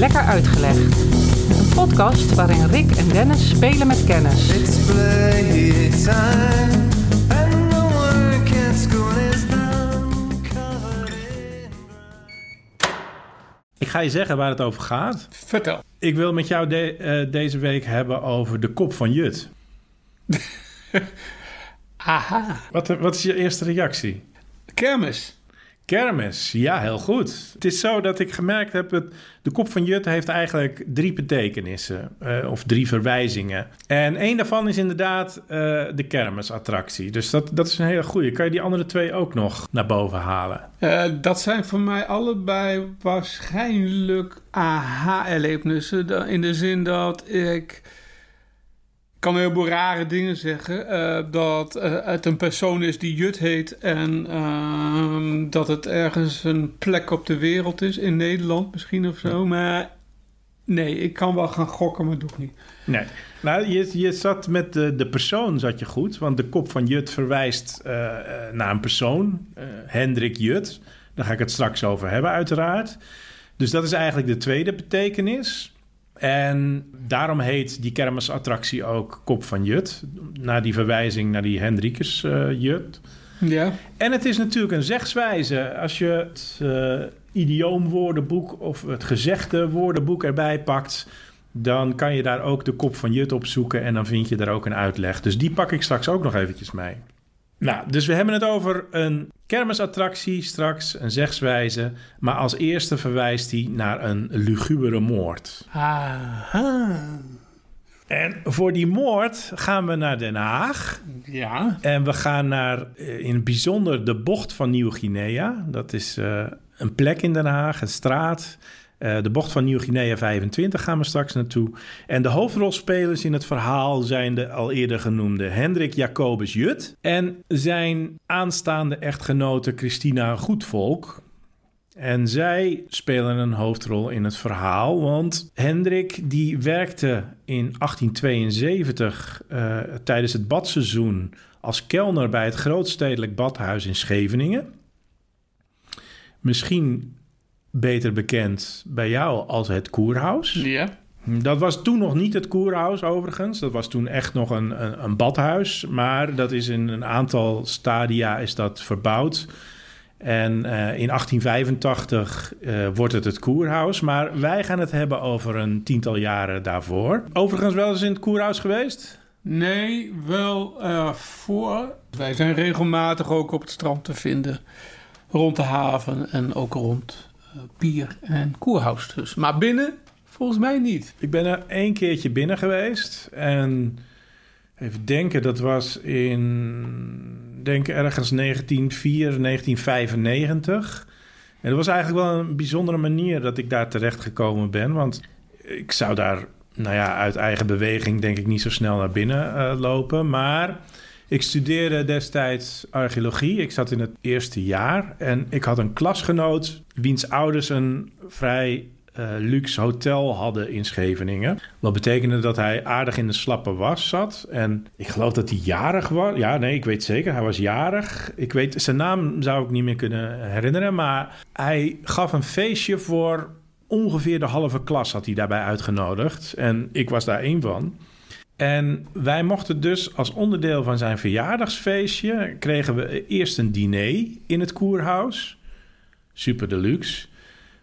Lekker Uitgelegd. Een podcast waarin Rick en Dennis spelen met kennis. Ik ga je zeggen waar het over gaat. Vertel. Ik wil met jou de- eh, deze week hebben over de kop van Jut. Aha. Wat, wat is je eerste reactie? Kermis. Kermis, ja, heel goed. Het is zo dat ik gemerkt heb dat de kop van Jut heeft eigenlijk drie betekenissen eh, of drie verwijzingen. En één daarvan is inderdaad eh, de kermisattractie. Dus dat, dat is een hele goede. Kan je die andere twee ook nog naar boven halen? Eh, dat zijn voor mij allebei waarschijnlijk aha-erlebnissen. In de zin dat ik kan een heleboel rare dingen zeggen. eh, dat eh, het een persoon is die Jut heet. En ehm, dat het ergens een plek op de wereld is. In Nederland misschien of zo. Maar nee, ik kan wel gaan gokken, maar doe ik niet. Nee. Nou, je, je zat met de, de persoon zat je goed. Want de kop van Jut verwijst eh, naar een persoon. Hendrik Jut. Daar ga ik het straks over hebben, uiteraard. Dus dat is eigenlijk de tweede betekenis. En daarom heet die kermisattractie ook Kop van Jut. Naar die verwijzing naar die Hendrikus eh, Jut. Ja. En het is natuurlijk een zegswijze. Als je het eh, idioomwoordenboek of het gezegde woordenboek erbij pakt, dan kan je daar ook de kop van Jut opzoeken en dan vind je daar ook een uitleg. Dus die pak ik straks ook nog eventjes mee. Nou, dus we hebben het over een kermisattractie straks, een zegswijze. Maar als eerste verwijst hij naar een lugubere moord. Aha. En voor die moord gaan we naar Den Haag. Ja. En we gaan naar eh, in het bijzonder de bocht van Nieuw-Guinea. Dat is eh, een plek in Den Haag, een straat. Eh, de bocht van Nieuw-Guinea 25 gaan we straks naartoe. En de hoofdrolspelers in het verhaal zijn de al eerder genoemde Hendrik Jacobus Jut en zijn aanstaande echtgenote Christina Goedvolk. En zij spelen een hoofdrol in het verhaal, want Hendrik die werkte in 1872 eh, tijdens het badseizoen als kelner bij het grootstedelijk badhuis in Scheveningen. Misschien beter bekend bij jou als het Koerhuis. Ja. Dat was toen nog niet het Koerhuis overigens. Dat was toen echt nog een, een, een badhuis. Maar dat is in een aantal stadia is dat verbouwd. En eh, in 1885 eh, wordt het het Koerhuis. Maar wij gaan het hebben over een tiental jaren daarvoor. Overigens wel eens in het Koerhuis geweest? Nee, wel eh, voor. Wij zijn regelmatig ook op het strand te vinden. Rond de haven en ook rond eh, Pier en Koerhuis dus. Maar binnen volgens mij niet. Ik ben er één keertje binnen geweest. En even denken, dat was in... Denk ergens 1904, 1995. En dat was eigenlijk wel een bijzondere manier dat ik daar terecht gekomen ben. Want ik zou daar, nou ja, uit eigen beweging denk ik niet zo snel naar binnen eh, lopen. Maar ik studeerde destijds archeologie. Ik zat in het eerste jaar. En ik had een klasgenoot wiens ouders een vrij eh, luxe hotel hadden in Scheveningen. Wat betekende dat hij aardig in de slappe was zat. En ik geloof dat hij jarig was. Ja, nee, ik weet zeker. Hij was jarig. Ik weet, zijn naam zou ik niet meer kunnen herinneren. Maar hij gaf een feestje voor ongeveer de halve klas had hij daarbij uitgenodigd. En ik was daar één van. En wij mochten dus als onderdeel van zijn verjaardagsfeestje... kregen we eerst een diner in het koerhuis. Super deluxe.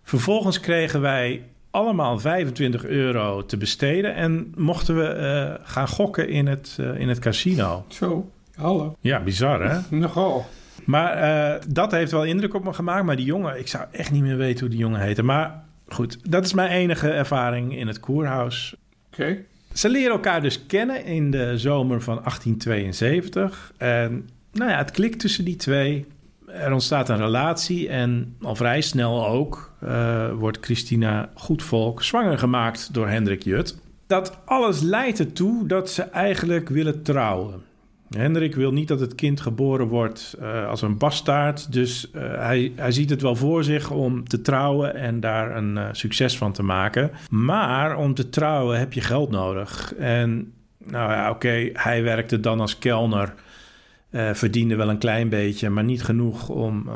Vervolgens kregen wij allemaal 25 euro te besteden... en mochten we eh, gaan gokken in het, eh, in het casino. Zo, hallo. Ja, bizar hè? Nogal. Maar eh, dat heeft wel indruk op me gemaakt. Maar die jongen, ik zou echt niet meer weten hoe die jongen heette. Maar goed, dat is mijn enige ervaring in het koerhuis. Oké. Ze leren elkaar dus kennen in de zomer van 1872. En nou ja, het klikt tussen die twee. Er ontstaat een relatie en al vrij snel ook eh, wordt Christina Goedvolk zwanger gemaakt door Hendrik Jut. Dat alles leidt ertoe dat ze eigenlijk willen trouwen. Hendrik wil niet dat het kind geboren wordt eh, als een bastaard. Dus eh, hij, hij ziet het wel voor zich om te trouwen en daar een eh, succes van te maken. Maar om te trouwen heb je geld nodig. En nou ja, oké, hij werkte dan als kelner verdiende wel een klein beetje, maar niet genoeg om,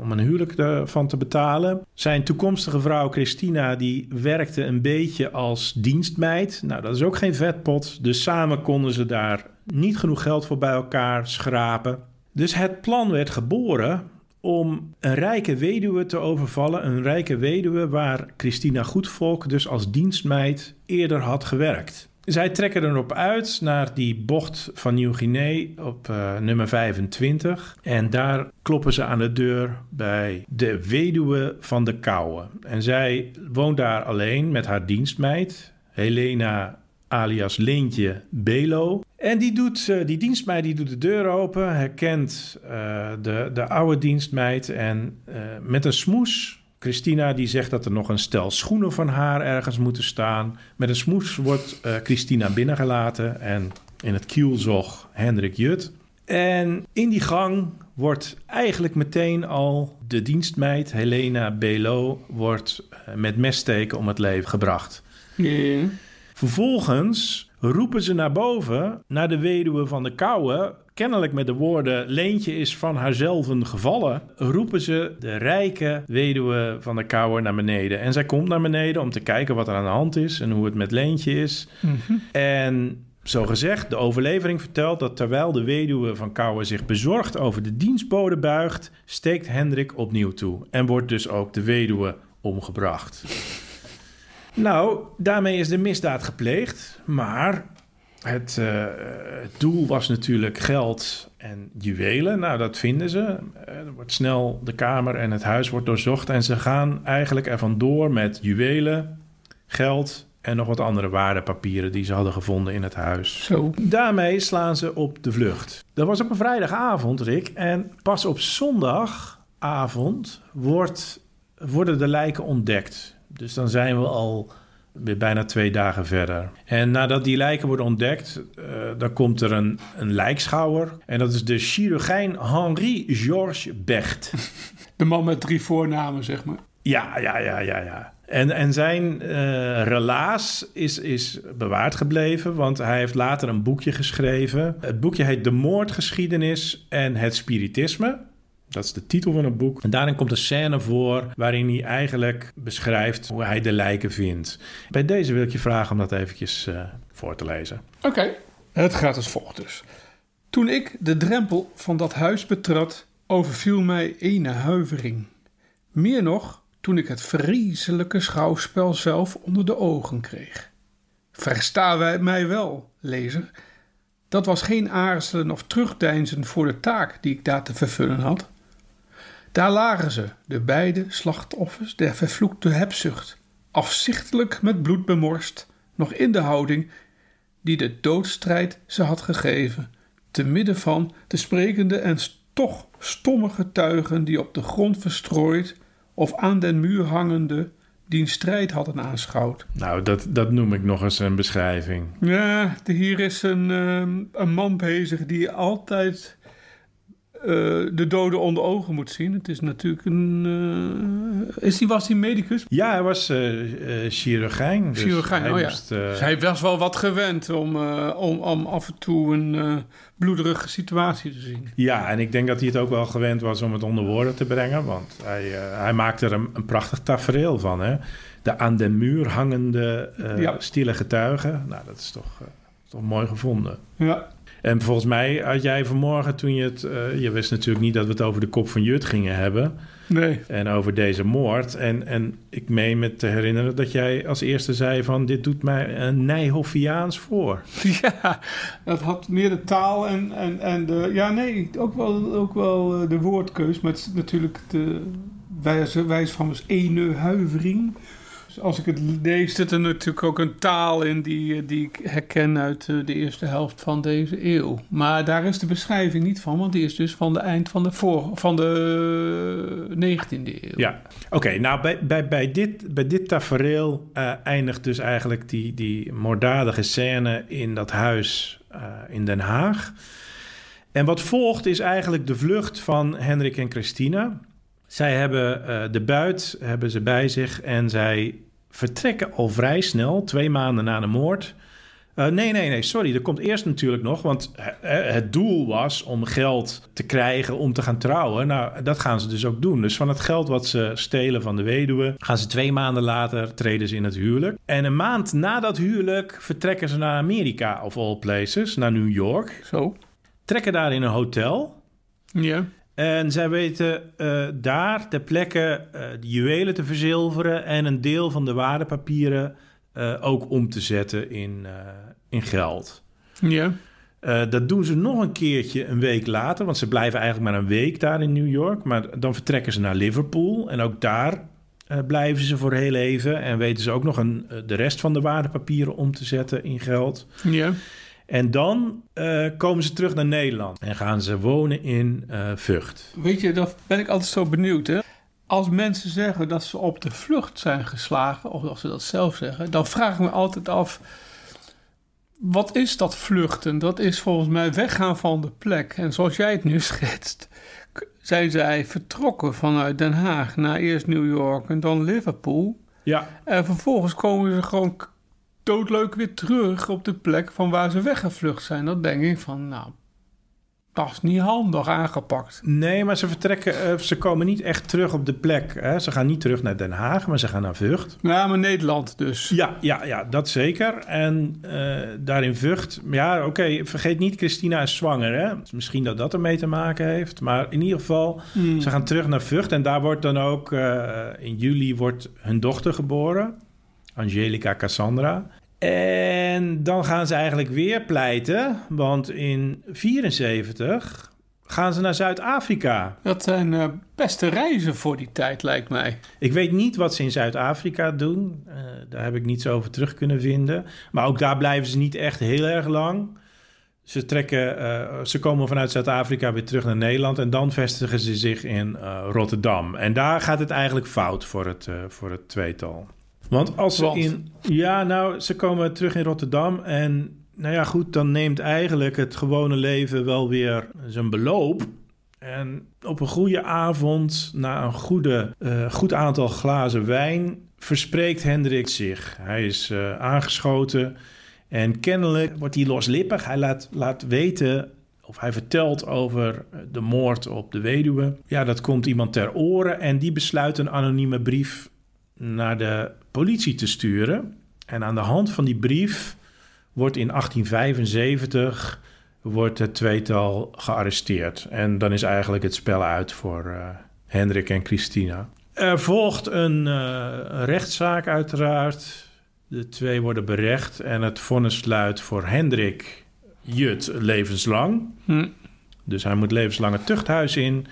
om een huwelijk ervan te betalen. Zijn toekomstige vrouw Christina, die werkte een beetje als dienstmeid. Nou, dat is ook geen vetpot. Dus samen konden ze daar niet genoeg geld voor bij elkaar schrapen. Dus het plan werd geboren om een rijke weduwe te overvallen. Een rijke weduwe waar Christina Goedvolk dus als dienstmeid eerder had gewerkt. Zij trekken erop uit naar die bocht van Nieuw-Guinea op eh, nummer 25. En daar kloppen ze aan de deur bij de weduwe van de Kouwe. En zij woont daar alleen met haar dienstmeid, Helena alias Leentje Belo. En die, doet, eh, die dienstmeid die doet de deur open, herkent eh, de, de oude dienstmeid en eh, met een smoes... Christina die zegt dat er nog een stel schoenen van haar ergens moeten staan. Met een smoes wordt eh, Christina binnengelaten en in het kielzog Hendrik Jut. En in die gang wordt eigenlijk meteen al de dienstmeid Helena Belo wordt met messteken om het leven gebracht. Vervolgens roepen ze naar boven, naar de weduwe van de Kouwe. Kennelijk met de woorden: Leentje is van haarzelf gevallen. Roepen ze de rijke weduwe van de Kouwe naar beneden. En zij komt naar beneden om te kijken wat er aan de hand is en hoe het met Leentje is. En zo gezegd, de overlevering vertelt dat terwijl de weduwe van Kouwe zich bezorgd over de dienstbode buigt, steekt Hendrik opnieuw toe. En wordt dus ook de weduwe omgebracht. Nou, daarmee is de misdaad gepleegd. Maar het, eh, het doel was natuurlijk geld en juwelen. Nou, dat vinden ze. Eh, Er wordt snel de kamer en het huis wordt doorzocht. En ze gaan eigenlijk er vandoor met juwelen, geld en nog wat andere waardepapieren die ze hadden gevonden in het huis. Zo. Daarmee slaan ze op de vlucht. Dat was op een vrijdagavond, Rick. En pas op zondagavond wordt, worden de lijken ontdekt. Dus dan zijn we al weer bijna twee dagen verder. En nadat die lijken worden ontdekt, eh, dan komt er een, een lijkschouwer. En dat is de chirurgijn Henri Georges Becht. De man met drie voornamen, zeg maar. Ja, ja, ja, ja, ja. En, en zijn eh, relaas is, is bewaard gebleven, want hij heeft later een boekje geschreven. Het boekje heet De Moordgeschiedenis en het Spiritisme. Dat is de titel van het boek. En daarin komt een scène voor waarin hij eigenlijk beschrijft hoe hij de lijken vindt. Bij deze wil ik je vragen om dat eventjes eh, voor te lezen. Oké. Het gaat als volgt dus. Toen ik de drempel van dat huis betrad, overviel mij ene huivering. Meer nog toen ik het vreselijke schouwspel zelf onder de ogen kreeg. Versta wij mij wel, lezer. Dat was geen aarzelen of terugdeinzen voor de taak die ik daar te vervullen had. Daar lagen ze, de beide slachtoffers der vervloekte hebzucht, afzichtelijk met bloed bemorst, nog in de houding die de doodstrijd ze had gegeven, te midden van de sprekende en toch stomme getuigen die op de grond verstrooid of aan den muur hangende die strijd hadden aanschouwd. Nou, dat, dat noem ik nog eens een beschrijving. Ja, hier is een, ehm, een man bezig die altijd de doden onder ogen moet zien. Het is natuurlijk een... eh, is die, was hij medicus? Ja, hij was eh, eh, chirurgijn. Dus Chirurgijn, hij oh ja. moest, eh, Dus hij was wel wat gewend om, eh, om, om af en toe een eh, bloederige situatie te zien. Ja, en ik denk dat hij het ook wel gewend was om het onder woorden te brengen. Want hij, eh, hij maakte er een, een prachtig tafereel van. Hè? De aan de muur hangende eh, Ja. stille getuigen. Nou, dat is toch, eh, toch mooi gevonden. Ja, En volgens mij had jij vanmorgen toen je het... eh, je wist natuurlijk niet dat we het over de kop van Jut gingen hebben. nee. En over deze moord. En, en ik meen me te herinneren dat jij als eerste zei van... dit doet mij een Nijhoffiaans voor. Ja, dat had meer de taal en, en, en de... Ja, nee, ook wel, ook wel eh, de woordkeus. Maar het is natuurlijk de wijze, wijze van dus ene huivering. Als ik het lees, zit er natuurlijk ook een taal in die, eh, die ik herken uit eh, de eerste helft van deze eeuw. Maar daar is de beschrijving niet van, want die is dus van de eind van de, voor, van de 19e eeuw. Ja, oké. nou, bij, bij, bij, dit, bij dit tafereel eh, eindigt dus eigenlijk die, die moorddadige scène in dat huis eh, in Den Haag. En wat volgt is eigenlijk de vlucht van Hendrik en Christina. Zij hebben eh, de buit hebben ze bij zich en zij vertrekken al vrij snel, twee maanden na de moord, Eh, nee, nee, nee, sorry. Er komt eerst natuurlijk nog, want eh, het doel was om geld te krijgen om te gaan trouwen. Nou, dat gaan ze dus ook doen. Dus van het geld wat ze stelen van de weduwe, gaan ze twee maanden later treden ze in het huwelijk. En een maand na dat huwelijk vertrekken ze naar Amerika, of all places, naar New York. Zo. Trekken daar in een hotel. Ja. En zij weten eh, daar ter plekke eh, de juwelen te verzilveren en een deel van de waardepapieren eh, ook om te zetten in, in geld. Ja. Dat doen ze nog een keertje een week later, want ze blijven eigenlijk maar een week daar in New York. Maar dan vertrekken ze naar Liverpool en ook daar blijven ze voor heel even. En weten ze ook nog een, de rest van de waardepapieren om te zetten in geld. Ja. En dan eh, komen ze terug naar Nederland en gaan ze wonen in eh, Vught. Weet je, daar ben ik altijd zo benieuwd, hè. Als mensen zeggen dat ze op de vlucht zijn geslagen, of als ze dat zelf zeggen, dan vraag ik me altijd af: wat is dat vluchten? Dat is volgens mij weggaan van de plek. En zoals jij het nu schetst, zijn zij vertrokken vanuit Den Haag naar eerst New York en dan Liverpool. Ja, En vervolgens komen ze gewoon doodleuk weer terug op de plek van waar ze weggevlucht zijn. Dan denk ik van, nou, dat is niet handig aangepakt. Nee, maar ze vertrekken, eh, ze komen niet echt terug op de plek. Hè? Ze gaan niet terug naar Den Haag, maar ze gaan naar Vught. Ja, maar Nederland dus. Ja, ja, ja, dat zeker. En eh, daar in Vught, ja, oké, vergeet niet, Christina is zwanger, hè? Misschien dat dat ermee te maken heeft. Maar in ieder geval, Hmm. ze gaan terug naar Vught. En daar wordt dan ook, eh, in juli wordt hun dochter geboren. Angelica Cassandra. En dan gaan ze eigenlijk weer pleiten, want in 74 gaan ze naar Zuid-Afrika. Dat zijn eh, beste reizen voor die tijd, lijkt mij. Ik weet niet wat ze in Zuid-Afrika doen. Eh, daar heb ik niets over terug kunnen vinden. Maar ook daar blijven ze niet echt heel erg lang. Ze, trekken, eh, ze komen vanuit Zuid-Afrika weer terug naar Nederland en dan vestigen ze zich in Rotterdam. En daar gaat het eigenlijk fout voor het, voor het tweetal. Want als ze Want? in. Ja, nou, ze komen terug in Rotterdam en. Nou ja, goed, dan neemt eigenlijk het gewone leven wel weer zijn beloop. En op een goede avond, na een goede, eh, goed aantal glazen wijn, verspreekt Hendrik zich. Hij is eh, aangeschoten en kennelijk wordt hij loslippig. Hij laat, laat weten, of hij vertelt over de moord op de weduwe. Ja, dat komt iemand ter oren en die besluit een anonieme brief naar de politie te sturen. En aan de hand van die brief wordt in 1875 wordt het tweetal gearresteerd. En dan is eigenlijk het spel uit voor eh, Hendrik en Christina. Er volgt een eh, rechtszaak uiteraard. De twee worden berecht en het vonnis luidt voor Hendrik Jut levenslang. Hm. Dus hij moet levenslang het tuchthuis in.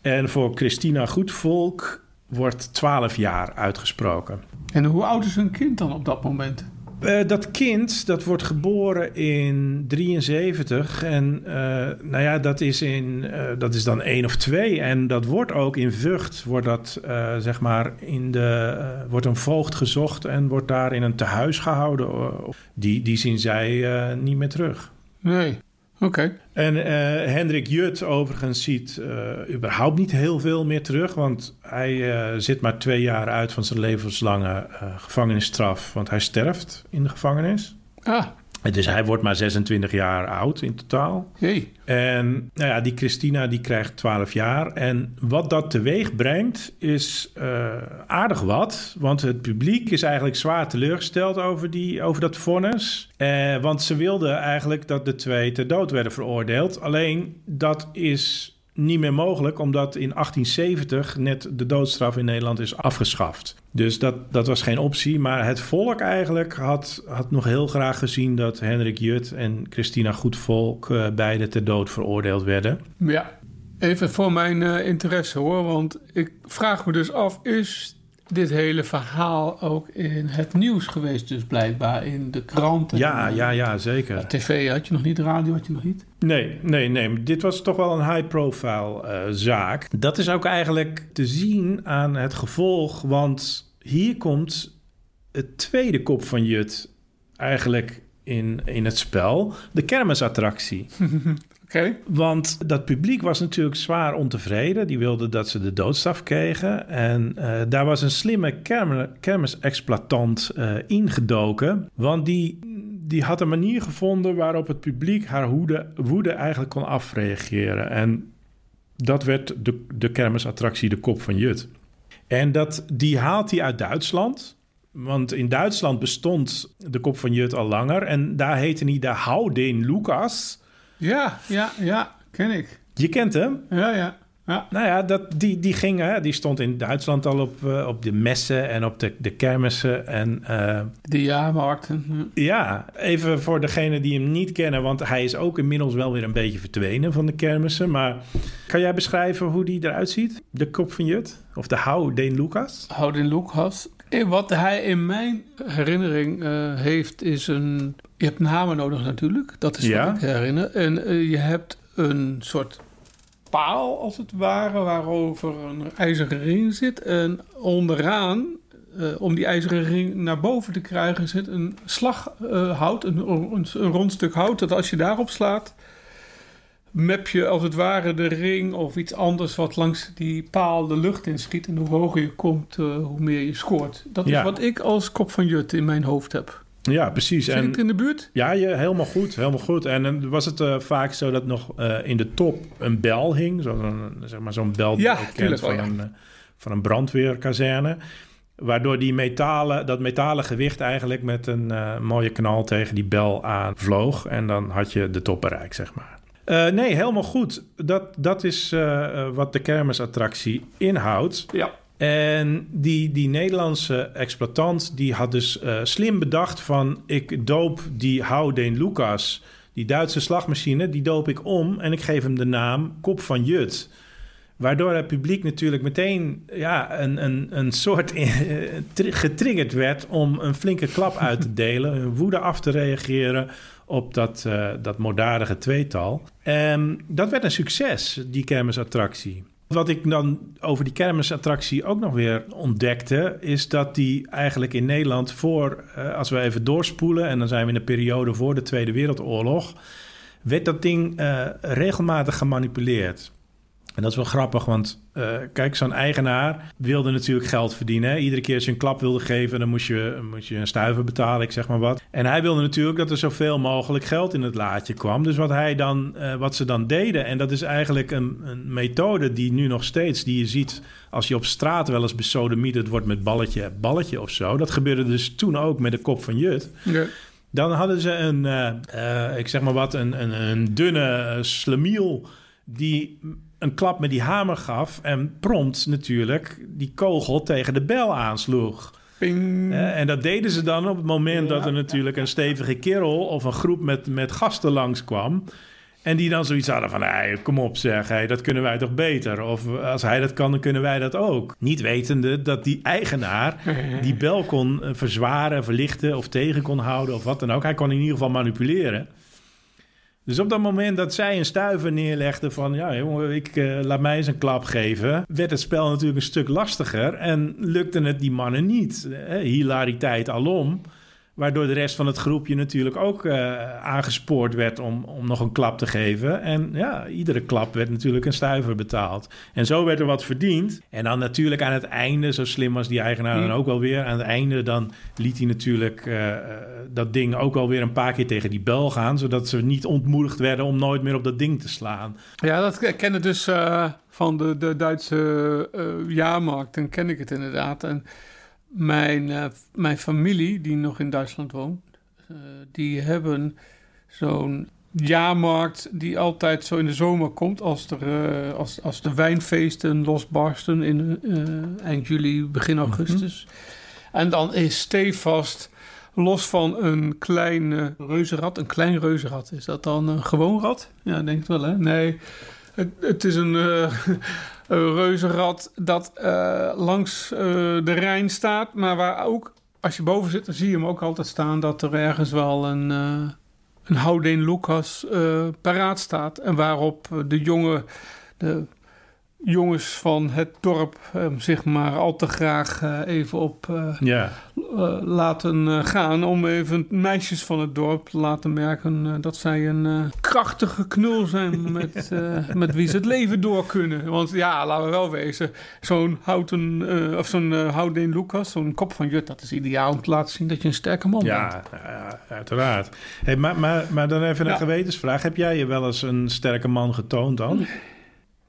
En voor Christina Goedvolk wordt 12 jaar uitgesproken. En hoe oud is hun kind dan op dat moment? Eh, dat kind, dat wordt geboren in 73. En eh, nou ja, dat is, in, eh, dat is dan één of twee. En dat wordt ook in Vught, wordt dat, zeg maar, in de, wordt een voogd gezocht en wordt daar in een tehuis gehouden. Die, die zien zij niet meer terug. Nee. Oké. En eh, Hendrik Jut overigens ziet eh, überhaupt niet heel veel meer terug. Want hij eh, zit maar twee jaar uit van zijn levenslange gevangenisstraf. Want hij sterft in de gevangenis. Ah, Dus hij wordt maar 26 jaar oud in totaal. jee. En nou ja, die Christina die krijgt 12 jaar. En wat dat teweeg brengt is eh, aardig wat. Want het publiek is eigenlijk zwaar teleurgesteld over, die, over dat vonnis. Eh, want ze wilden eigenlijk dat de twee ter dood werden veroordeeld. Alleen dat is niet meer mogelijk, omdat in 1870 net de doodstraf in Nederland is afgeschaft. Dus dat, dat was geen optie. Maar het volk eigenlijk had, had nog heel graag gezien dat Hendrik Jut en Christina Goedvolk uh, beide ter dood veroordeeld werden. Ja. Even voor mijn uh, interesse hoor, want ik vraag me dus af, is dit hele verhaal ook in het nieuws geweest, dus blijkbaar in de kranten? Ja, ja, ja, zeker. TV had je nog niet, radio had je nog niet? Nee, nee, nee. Dit was toch wel een high-profile uh, zaak. Dat is ook eigenlijk te zien aan het gevolg, want hier komt het tweede kop van Jut eigenlijk in, in het spel. De kermisattractie. Want dat publiek was natuurlijk zwaar ontevreden. Die wilden dat ze de doodstraf kregen. En uh, daar was een slimme kermis, kermisexploitant uh, ingedoken. Want die, die had een manier gevonden waarop het publiek haar woede, woede eigenlijk kon afreageren. En dat werd de, de kermisattractie De Kop van Jut. En dat, die haalt hij uit Duitsland. Want in Duitsland bestond de Kop van Jut al langer. En daar heette hij de Houdin Lucas. Ja, ja, ja, ken ik. Je kent hem? Ja, ja. ja. Nou ja, dat, die, die, ging, hè, die stond in Duitsland al op, eh, op de messen en op de, de kermissen. En eh, De jaarmarkten. ja. ja, even voor degenen die hem niet kennen, want hij is ook inmiddels wel weer een beetje verdwenen van de kermissen. Maar kan jij beschrijven hoe die eruit ziet? De kop van Jut? Of de Hou Deen Lucas? Houdin Lucas. Wat hij in mijn herinnering eh, heeft, is een. Je hebt een hamer nodig natuurlijk. Dat is Ja. wat ik herinner. En eh, je hebt een soort paal, als het ware, waarover een ijzeren ring zit. En onderaan, eh, om die ijzeren ring naar boven te krijgen, zit een slaghout, een, een, een rond stuk hout. Dat als je daarop slaat, map je als het ware de ring of iets anders wat langs die paal de lucht inschiet. En hoe hoger je komt, eh, hoe meer je scoort. Dat Ja. is wat ik als kop van Jut in mijn hoofd heb. Ja, precies. Zit ik En in de buurt? ja, je, helemaal goed, helemaal goed. En dan was het eh, vaak zo dat nog eh, in de top een bel hing. Zo'n zeg maar, zo'n bel die Ja, je kent van, wel, ja. een, van een brandweerkazerne. Waardoor die metalen, dat metalen gewicht eigenlijk met een mooie knal tegen die bel aan vloog. En dan had je de top bereikt, zeg maar. Eh, nee, helemaal goed. Dat, dat is eh, eh, wat de kermisattractie inhoudt. Ja. En die, die Nederlandse exploitant die had dus slim bedacht van... ik doop die Houdin Lucas, die Duitse slagmachine... die doop ik om en ik geef hem de naam Kop van Jut. Waardoor het publiek natuurlijk meteen ja, een, een, een soort eh, tri- getriggerd werd... om een flinke klap uit te delen, hun woede af te reageren... op dat, eh, dat moorddadige tweetal. En dat werd een succes, die kermisattractie. Wat ik dan over die kermisattractie ook nog weer ontdekte, is dat die eigenlijk in Nederland voor, eh, als we even doorspoelen, en dan zijn we in de periode voor de Tweede Wereldoorlog, werd dat ding regelmatig gemanipuleerd. En dat is wel grappig, want eh, kijk, zo'n eigenaar wilde natuurlijk geld verdienen. hè. Iedere keer als je een klap wilde geven, dan moest je, moest je een stuiver betalen, ik zeg maar wat. En hij wilde natuurlijk dat er zoveel mogelijk geld in het laadje kwam. Dus wat, hij dan, eh, wat ze dan deden, en dat is eigenlijk een, een methode die nu nog steeds, die je ziet als je op straat wel eens besodemieterd wordt met balletje, balletje of zo. Dat gebeurde dus toen ook met de kop van Jut. Ja. Dan hadden ze een, eh, ik zeg maar wat, een, een, een dunne slemiel die een klap met die hamer gaf en prompt natuurlijk die kogel tegen de bel aansloeg. Ping. Eh, en dat deden ze dan op het moment Ja. dat er natuurlijk een stevige kerel of een groep met, met gasten langskwam. En die dan zoiets hadden van, hey, kom op zeg, hey, dat kunnen wij toch beter? Of als hij dat kan, dan kunnen wij dat ook. Niet wetende dat die eigenaar die bel kon eh, verzwaren, verlichten of tegen kon houden of wat dan ook. Hij kon in ieder geval manipuleren. Dus op dat moment dat zij een stuiver neerlegde van... ja, jongen, ik eh, laat mij eens een klap geven... werd het spel natuurlijk een stuk lastiger... en lukte het die mannen niet. Eh, hilariteit alom. Waardoor de rest van het groepje natuurlijk ook eh, aangespoord werd... Om, om nog een klap te geven. En ja, iedere klap werd natuurlijk een stuiver betaald. En zo werd er wat verdiend. En dan natuurlijk aan het einde, zo slim was die eigenaar dan ook wel weer... aan het einde dan liet hij natuurlijk eh, eh, dat ding ook wel weer een paar keer tegen die bel gaan... zodat ze niet ontmoedigd werden om nooit meer op dat ding te slaan. Ja, dat ken- ken ik dus van de, de Duitse jaarmarkt. Dan ken ik het inderdaad. En mijn, eh, mijn familie, die nog in Duitsland woont, eh, die hebben zo'n jaarmarkt die altijd zo in de zomer komt. Als, er, eh, als, als de wijnfeesten losbarsten in eind juli, begin augustus. En dan is stevast los van een klein reuzenrad. Een klein reuzenrad, is dat dan een gewoon rad? Ja, denk ik wel hè? Nee, het, het is een reuzenrad dat eh, langs eh, de Rijn staat. Maar waar ook, als je boven zit, dan zie je hem ook altijd staan... dat er ergens wel een, eh een Houdin Lucas eh, paraat staat. En waarop de jonge... De, jongens van het dorp eh, zich maar al te graag eh, even op eh, laten gaan. Om even meisjes van het dorp te laten merken dat zij een krachtige knul zijn met, met wie ze het leven door kunnen. Want ja, laten we wel wezen, zo'n houten, of zo'n Houdin Lucas, zo'n kop van Jut, dat is ideaal om te laten zien dat je een sterke man bent. ja, ja, uiteraard. Hey, maar, maar, maar dan even een Ja. gewetensvraag. Heb jij je wel eens een sterke man getoond dan?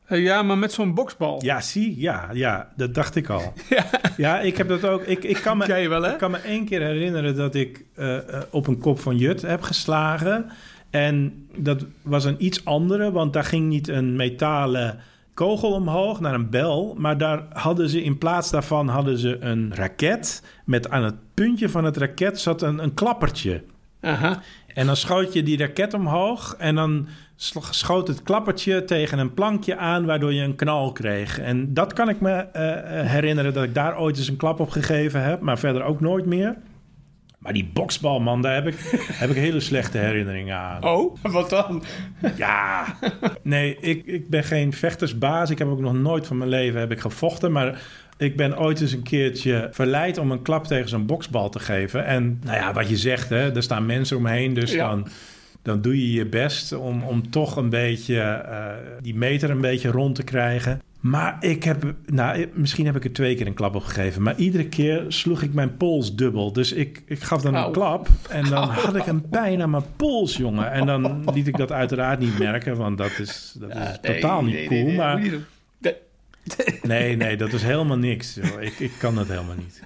Eh, ja, maar met zo'n boksbal. Ja, zie, ja, ja, dat dacht ik al. Ja, ik heb dat ook. Ik, ik, kan me, Jij wel, hè? ik kan me één keer herinneren dat ik eh, eh, op een kop van Jut heb geslagen. En dat was een iets andere, want daar ging niet een metalen kogel omhoog naar een bel. Maar daar hadden ze in plaats daarvan hadden ze een raket. Met aan het puntje van het raket zat een, een klappertje. Aha. En dan schoot je die raket omhoog en dan schoot het klappertje tegen een plankje aan, waardoor je een knal kreeg. En dat kan ik me eh, eh, herinneren dat ik daar ooit eens een klap op gegeven heb, maar verder ook nooit meer. Maar die boksbal, man, daar heb ik, heb ik hele slechte herinneringen aan. Oh, wat dan? Ja, nee, ik, ik ben geen vechtersbaas. Ik heb ook nog nooit van mijn leven heb ik gevochten, maar ik ben ooit eens een keertje verleid om een klap tegen zo'n boksbal te geven. En nou ja, wat je zegt, hè, er staan mensen omheen, dus Ja. dan, dan doe je je best om, om toch een beetje eh, die meter een beetje rond te krijgen. Maar ik heb, nou, misschien heb ik er twee keer een klap op gegeven. Maar iedere keer sloeg ik mijn pols dubbel. Dus ik, ik gaf dan Au. een klap. En dan had ik een pijn aan mijn pols, jongen. En dan liet ik dat uiteraard niet merken. Want dat is, dat is totaal niet cool. maar moet je niet doen. Nee. nee, dat is helemaal niks. Ik, ik kan dat helemaal niet.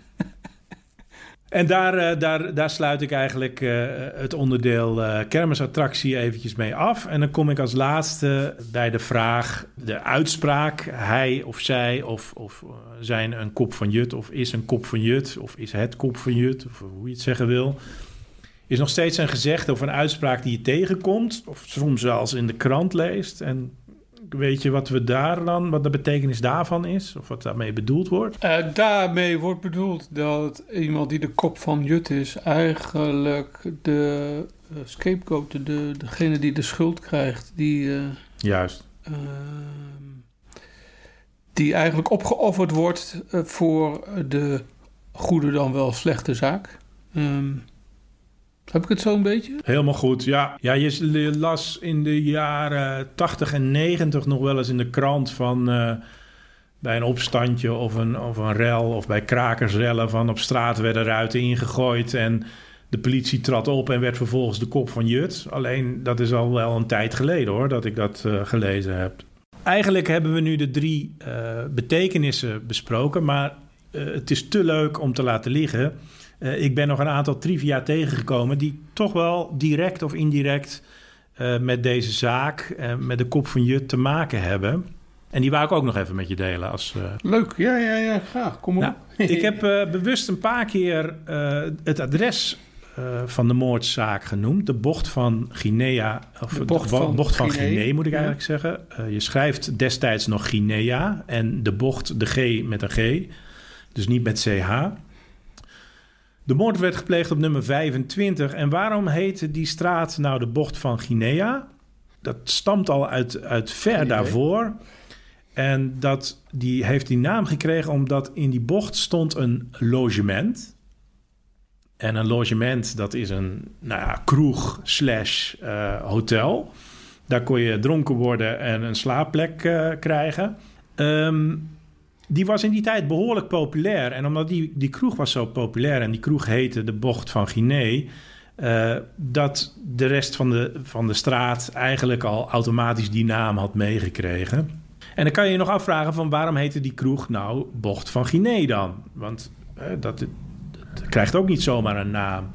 En daar, eh, daar, daar sluit ik eigenlijk eh, het onderdeel eh, kermisattractie eventjes mee af. En dan kom ik als laatste bij de vraag, de uitspraak... hij of zij of, of zijn een kop van Jut of is een kop van Jut... of is het kop van Jut, of hoe je het zeggen wil... is nog steeds een gezegde of een uitspraak die je tegenkomt... of soms zelfs in de krant leest. En weet je wat we daar dan, wat de betekenis daarvan is? Of wat daarmee bedoeld wordt? Eh, daarmee wordt bedoeld dat iemand die de kop van Jut is, eigenlijk de eh, scapegoat, de, degene die de schuld krijgt, die, eh, Juist. ehm, die eigenlijk opgeofferd wordt voor de goede dan wel slechte zaak. Ehm, heb ik het zo een beetje? Helemaal goed, ja. Ja, je las in de jaren 80 en 90 nog wel eens in de krant van... eh, bij een opstandje of een, of een rel of bij krakersrellen... van op straat werden ruiten ingegooid en de politie trad op... en werd vervolgens de kop van Jut. Alleen, dat is al wel een tijd geleden hoor, dat ik dat eh, gelezen heb. Eigenlijk hebben we nu de drie eh, betekenissen besproken... maar het is te leuk om te laten liggen... Eh, ik ben nog een aantal trivia tegengekomen die toch wel direct of indirect eh, met deze zaak, eh, met de kop van Jut te maken hebben. En die wou ik ook nog even met je delen. Als, eh, Leuk, ja, ja, ja, graag. Kom maar Nou, op. ik heb bewust een paar keer het adres van de moordzaak genoemd. De bocht van Guinea. Of De bocht bo- van bocht van Guinea, Guinea, moet ik ja. eigenlijk zeggen. Je schrijft destijds nog Guinea en de bocht, de G met een G. Dus niet met CH. De moord werd gepleegd op nummer 25. En waarom heette die straat nou de bocht van Guinea? Dat stamt al uit, uit ver daarvoor. En dat, die heeft die naam gekregen omdat in die bocht stond een logement. En een logement, dat is een nou ja, kroeg slash eh, hotel. Daar kon je dronken worden en een slaapplek eh, krijgen. Ehm, die was in die tijd behoorlijk populair. En omdat die, die kroeg was zo populair en die kroeg heette de Bocht van Guinea... eh, dat de rest van de, van de straat eigenlijk al automatisch die naam had meegekregen. En dan kan je je nog afvragen van waarom heette die kroeg nou Bocht van Guinea dan? Want eh, dat, dat krijgt ook niet zomaar een naam.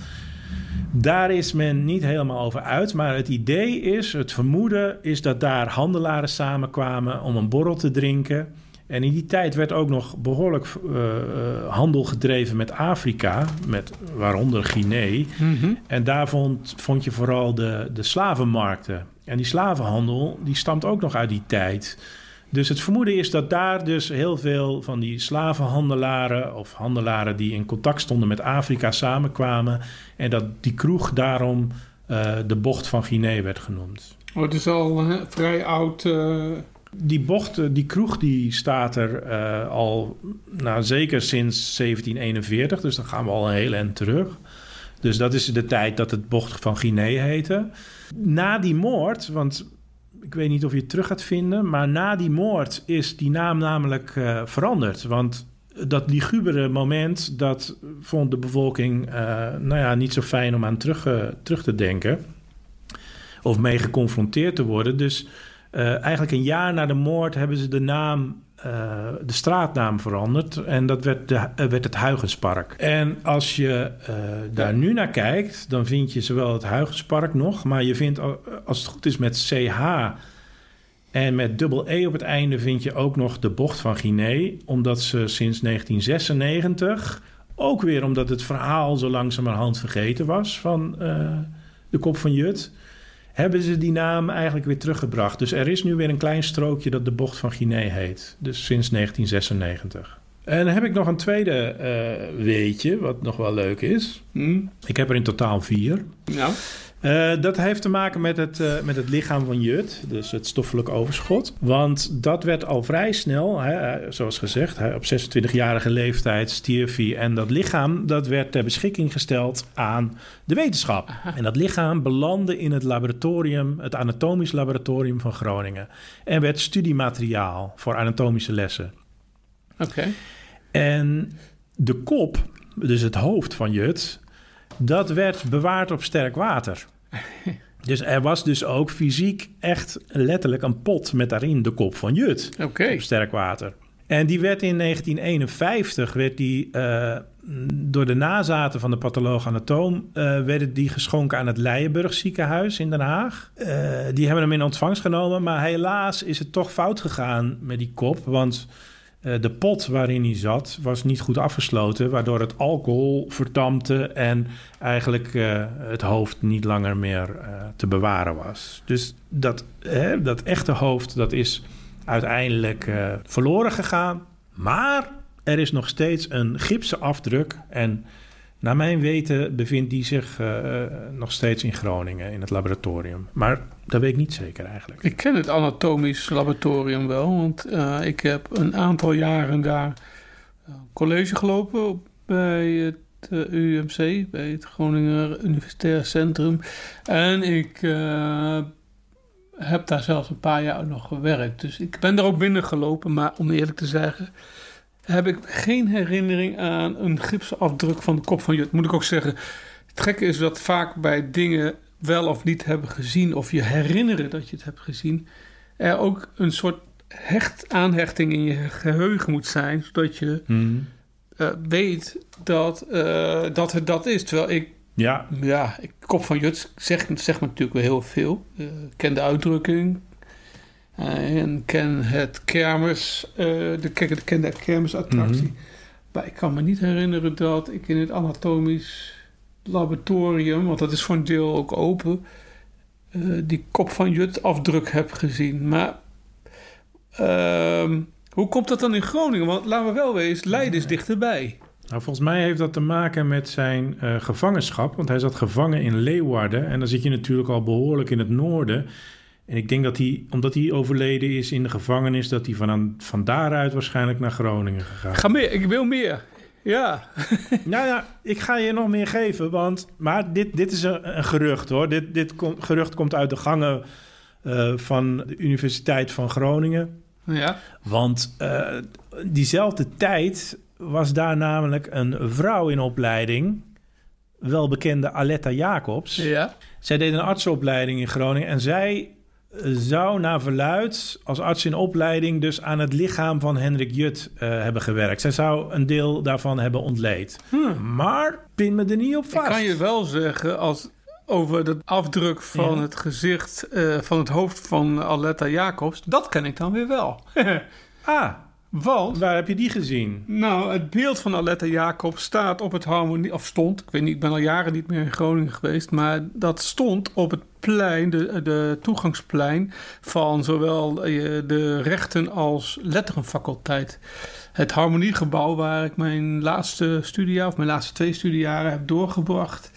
Daar is men niet helemaal over uit, maar het idee is, het vermoeden is dat daar handelaren samenkwamen om een borrel te drinken. En in die tijd werd ook nog behoorlijk eh, eh, handel gedreven met Afrika, met, waaronder Guinea. Mhm. En daar vond, vond je vooral de, de slavenmarkten. En die slavenhandel, die stamt ook nog uit die tijd. Dus het vermoeden is dat daar dus heel veel van die slavenhandelaren... of handelaren die in contact stonden met Afrika samenkwamen... en dat die kroeg daarom eh, de bocht van Guinea werd genoemd. Oh, het is al een vrij oud, Die bocht, eh, die kroeg, die staat er eh, al nou, zeker sinds 1741. Dus dan gaan we al een hele eind terug. Dus dat is de tijd dat het bocht van Guinea heette. Na die moord, want ik weet niet of je het terug gaat vinden... maar na die moord is die naam namelijk eh, veranderd. Want dat ligubere moment, dat vond de bevolking... nou ja, niet zo fijn om aan terug, terug te denken... of mee geconfronteerd te worden. Dus eigenlijk een jaar na de moord hebben ze de naam, eh, de straatnaam veranderd. En dat werd, de, eh, werd het Huigenspark. En als je eh, daar nu naar kijkt, dan vind je zowel het Huigenspark nog, maar je vindt, al- als het goed is, met CH en met dubbel E op het einde vind je ook nog de bocht van Guinea. Omdat ze sinds 1996, ook weer omdat het verhaal zo langzamerhand vergeten was van eh, de kop van Jut hebben ze die naam eigenlijk weer teruggebracht. Dus er is nu weer een klein strookje dat de bocht van Guinea heet. Dus sinds 1996. En dan heb ik nog een tweede eh, weetje, wat nog wel leuk is. Hm? Ik heb er in totaal vier. Nou, Eh, dat heeft te maken met het, eh, met het lichaam van Jut, dus het stoffelijk overschot. Want dat werd al vrij snel, hè, eh, zoals gezegd, hè, op 26-jarige leeftijd stierf hij. En dat lichaam dat werd ter beschikking gesteld aan de wetenschap. En dat lichaam belandde in het laboratorium, het anatomisch laboratorium van Groningen. En werd studiemateriaal voor anatomische lessen. oké. En de kop, dus het hoofd van Jut, dat werd bewaard op sterk water. Dus er was dus ook fysiek echt letterlijk een pot met daarin de kop van Jut Oké. op sterk water. En die werd in 1951 werd die, eh, door de nazaten van de patholoog anatoom eh werden die geschonken aan het Leijenburg ziekenhuis in Den Haag. Eh, die hebben hem in ontvangst genomen, maar helaas is het toch fout gegaan met die kop, want de pot waarin hij zat was niet goed afgesloten, waardoor het alcohol verdampte en eigenlijk eh, het hoofd niet langer meer eh, te bewaren was. Dus dat, dat echte hoofd, dat is uiteindelijk eh, verloren gegaan. Maar er is nog steeds een gipsen afdruk. En naar mijn weten bevindt die zich eh, eh, nog steeds in Groningen in het laboratorium. Maar dat weet ik niet zeker eigenlijk. Ik ken het anatomisch laboratorium wel, want eh, ik heb een aantal jaren daar college gelopen op- bij het UMC, bij het Groninger Universitair Centrum. En ik heb daar zelfs een paar jaar nog gewerkt. Dus ik ben daar ook binnengelopen, maar om eerlijk te zeggen, heb ik geen herinnering aan een gipsafdruk van de kop van Jut. Moet ik ook zeggen, het gekke is dat vaak bij dingen wel of niet hebben gezien, of je herinneren dat je het hebt gezien, er ook een soort hecht, aanhechting in je geheugen moet zijn, zodat je eh, weet dat, eh, dat het dat is. Terwijl ik, Ja, ja, ik, kop van Jut zegt zeg me natuurlijk wel heel veel. Eh, Ik ken de uitdrukking. Eh, en ken het kermis, eh, de, ken, de kermisattractie. Mhm. Maar ik kan me niet herinneren dat ik in het anatomisch laboratorium, want dat is voor een deel ook open, eh, die kop van Jut afdruk heb gezien. Maar ehm, hoe komt dat dan in Groningen? Want laten we wel wezen, Leiden is dichterbij. Nou, volgens mij heeft dat te maken met zijn gevangenschap. Want hij zat gevangen in Leeuwarden. En dan zit je natuurlijk al behoorlijk in het noorden. En ik denk dat hij, omdat hij overleden is in de gevangenis, dat hij van, van daaruit waarschijnlijk naar Groningen gegaan. Ga meer, ik wil meer. Ja, Nou ja, ik ga je nog meer geven. Want, maar dit, dit is een, een gerucht hoor. Dit, dit kom- gerucht komt uit de gangen eh, van de Universiteit van Groningen. ja. Want eh, diezelfde tijd was daar namelijk een vrouw in opleiding. Welbekende Aletta Jacobs. ja. Zij deed een artsenopleiding in Groningen. En zij zou naar verluid als arts in opleiding... dus aan het lichaam van Hendrik Jut eh, hebben gewerkt. Zij zou een deel daarvan hebben ontleed. Maar pin me er niet op Ik vast. kan je wel zeggen, als over de afdruk van Ja. het gezicht eh, van het hoofd van Aletta Jacobs, dat ken ik dan weer wel. Ah, Want waar heb je die gezien? Nou, het beeld van Aletta Jacob staat op het harmonie... of stond, ik weet niet, ik ben al jaren niet meer in Groningen geweest... maar dat stond op het plein, de, de toegangsplein... van zowel eh, de rechten als letterenfaculteit. Het harmoniegebouw waar ik mijn laatste studiejaar... of mijn laatste twee studiejaren heb doorgebracht...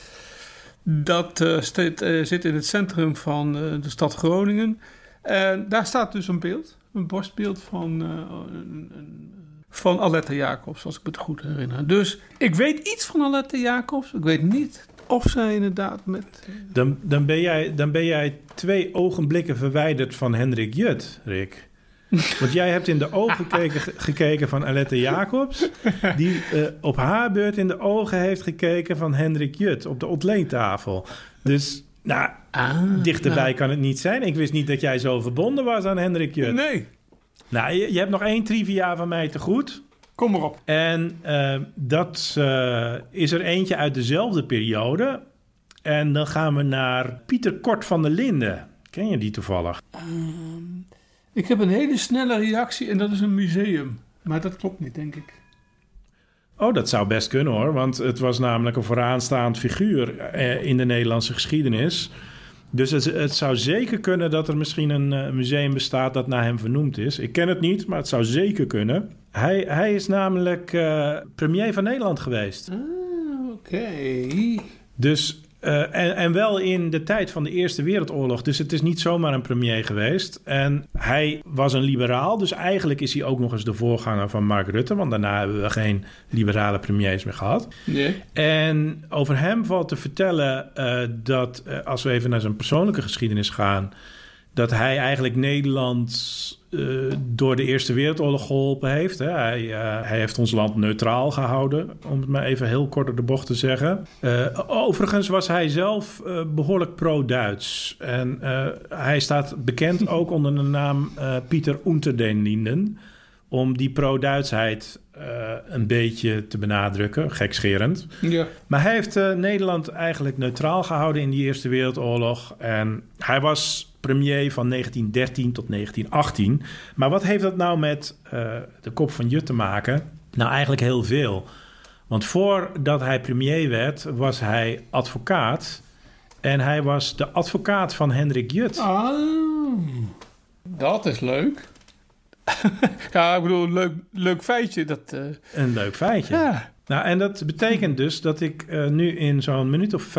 dat eh, steed- eh, zit in het centrum van eh, de stad Groningen... En daar staat dus een beeld Een borstbeeld van, eh, een, een- van Aletta Jacobs, als ik me het goed herinner. Dus ik weet iets van Aletta Jacobs. Ik weet niet of zij inderdaad met... Dan, dan, ben jij, dan ben jij twee ogenblikken verwijderd van Hendrik Jut, Rick. Want jij hebt in de ogen gekeken, gekeken van Alette Jacobs... die eh, op haar beurt in de ogen heeft gekeken van Hendrik Jut... op de ontleentafel. Dus, nou, Ah, dichterbij kan het niet zijn. Ik wist niet dat jij zo verbonden was aan Hendrik Jut. Nee, Nou, je, je hebt nog één trivia van mij te goed... kom maar op. En eh, dat eh, is er eentje uit dezelfde periode. En dan gaan we naar Pieter Kort van der Linden. Ken je die toevallig? Ik heb een hele snelle reactie en dat is een museum. Maar dat klopt niet, denk ik. Oh, dat zou best kunnen hoor. Want het was namelijk een vooraanstaand figuur eh, in de Nederlandse geschiedenis. Dus het, het zou zeker kunnen dat er misschien een eh, museum bestaat dat naar hem vernoemd is. Ik ken het niet, maar het zou zeker kunnen. Hij, hij is namelijk eh, premier van Nederland geweest. Ah, oké. Dus, eh, en, en wel in de tijd van de Eerste Wereldoorlog. Dus het is niet zomaar een premier geweest. En hij was een liberaal. Dus eigenlijk is hij ook nog eens de voorganger van Mark Rutte. Want daarna hebben we geen liberale premiers meer gehad. Nee. En over hem valt te vertellen eh, dat, eh, als we even naar zijn persoonlijke geschiedenis gaan, dat hij eigenlijk Nederland eh, door de Eerste Wereldoorlog geholpen heeft. Hè. Hij, eh, hij heeft ons land neutraal gehouden, om het maar even heel kort door de bocht te zeggen. Eh, overigens was hij zelf eh, behoorlijk pro-Duits. En hij staat bekend ook onder de naam Pieter Unterdenlinden om die pro-Duitsheid een beetje te benadrukken, gekscherend. Ja. Maar hij heeft Nederland eigenlijk neutraal gehouden in die Eerste Wereldoorlog. En hij was premier van 1913 tot 1918. Maar wat heeft dat nou met eh, de kop van Jut te maken? Nou, eigenlijk heel veel. Want voordat hij premier werd, was hij advocaat. En hij was de advocaat van Hendrik Jut. Ah, dat is leuk. ja, ik bedoel, leuk, leuk feitje. Dat, eh, Een leuk feitje. ja. Nou, en dat betekent dus dat ik eh, nu in zo'n minuut of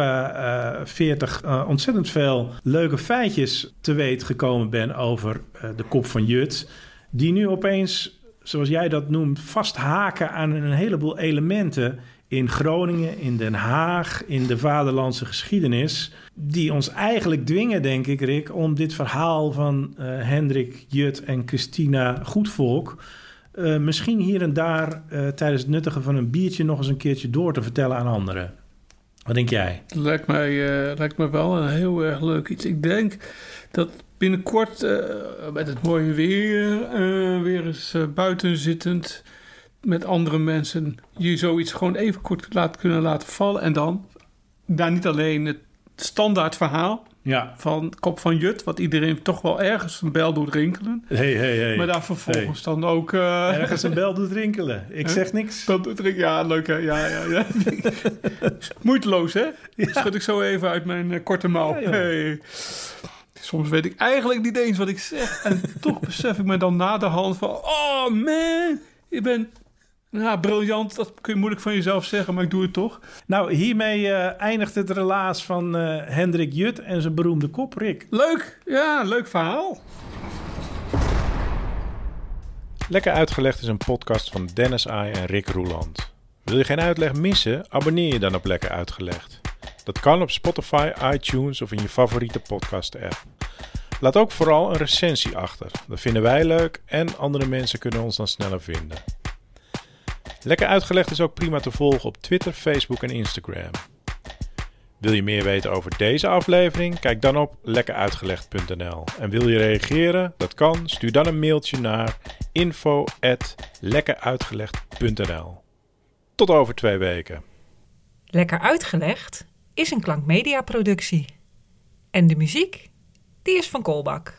veertig ontzettend veel leuke feitjes te weten gekomen ben over eh, de kop van Jut. Die nu opeens, zoals jij dat noemt, vasthaken aan een heleboel elementen in Groningen, in Den Haag, in de vaderlandse geschiedenis. Die ons eigenlijk dwingen, denk ik, Rick, om dit verhaal van eh, Hendrik Jut en Christina Goedvolk. Eh, misschien hier en daar eh, tijdens het nuttigen van een biertje nog eens een keertje door te vertellen aan anderen. Wat denk jij? Lijkt mij, eh, lijkt mij wel een heel erg leuk iets. Ik denk dat binnenkort met het mooie weer, weer eens buiten zittend met andere mensen, je zoiets gewoon even kort laat kunnen laten vallen. En dan daar niet alleen het standaard verhaal Ja. van Kop van Jut, wat iedereen toch wel ergens een bel doet rinkelen. Hey, hey, hey. Maar daar vervolgens dan ook... eh, Ergens een bel doet rinkelen. Ik Huh? zeg niks. Dat doet rinkelen. Ja, leuk hè? Ja, ja, ja. Moeiteloos hè? Schud ik zo even uit mijn eh, korte mouw. Ja, hey. Soms weet ik eigenlijk niet eens wat ik zeg. En toch besef ik me dan na de hand van... Oh man, je bent... Ja, briljant. Dat kun je moeilijk van jezelf zeggen, maar ik doe het toch. Nou, hiermee eh, eindigt het relaas van eh, Hendrik Jut en zijn beroemde kop, Rick. Leuk. Ja, leuk verhaal. Lekker Uitgelegd is een podcast van Dennis Ai en Rick Roeland. Wil je geen uitleg missen? Abonneer je dan op Lekker Uitgelegd. Dat kan op Spotify, iTunes of in je favoriete podcast-app. Laat ook vooral een recensie achter. Dat vinden wij leuk en andere mensen kunnen ons dan sneller vinden. Lekker Uitgelegd is ook prima te volgen op Twitter, Facebook en Instagram. Wil je meer weten over deze aflevering? Kijk dan op lekkeruitgelegd.nl. En wil je reageren? Dat kan. Stuur dan een mailtje naar info@lekkeruitgelegd.nl. Tot over twee weken. Lekker uitgelegd is een klankmedia productie. En de muziek, die is van Kolbak.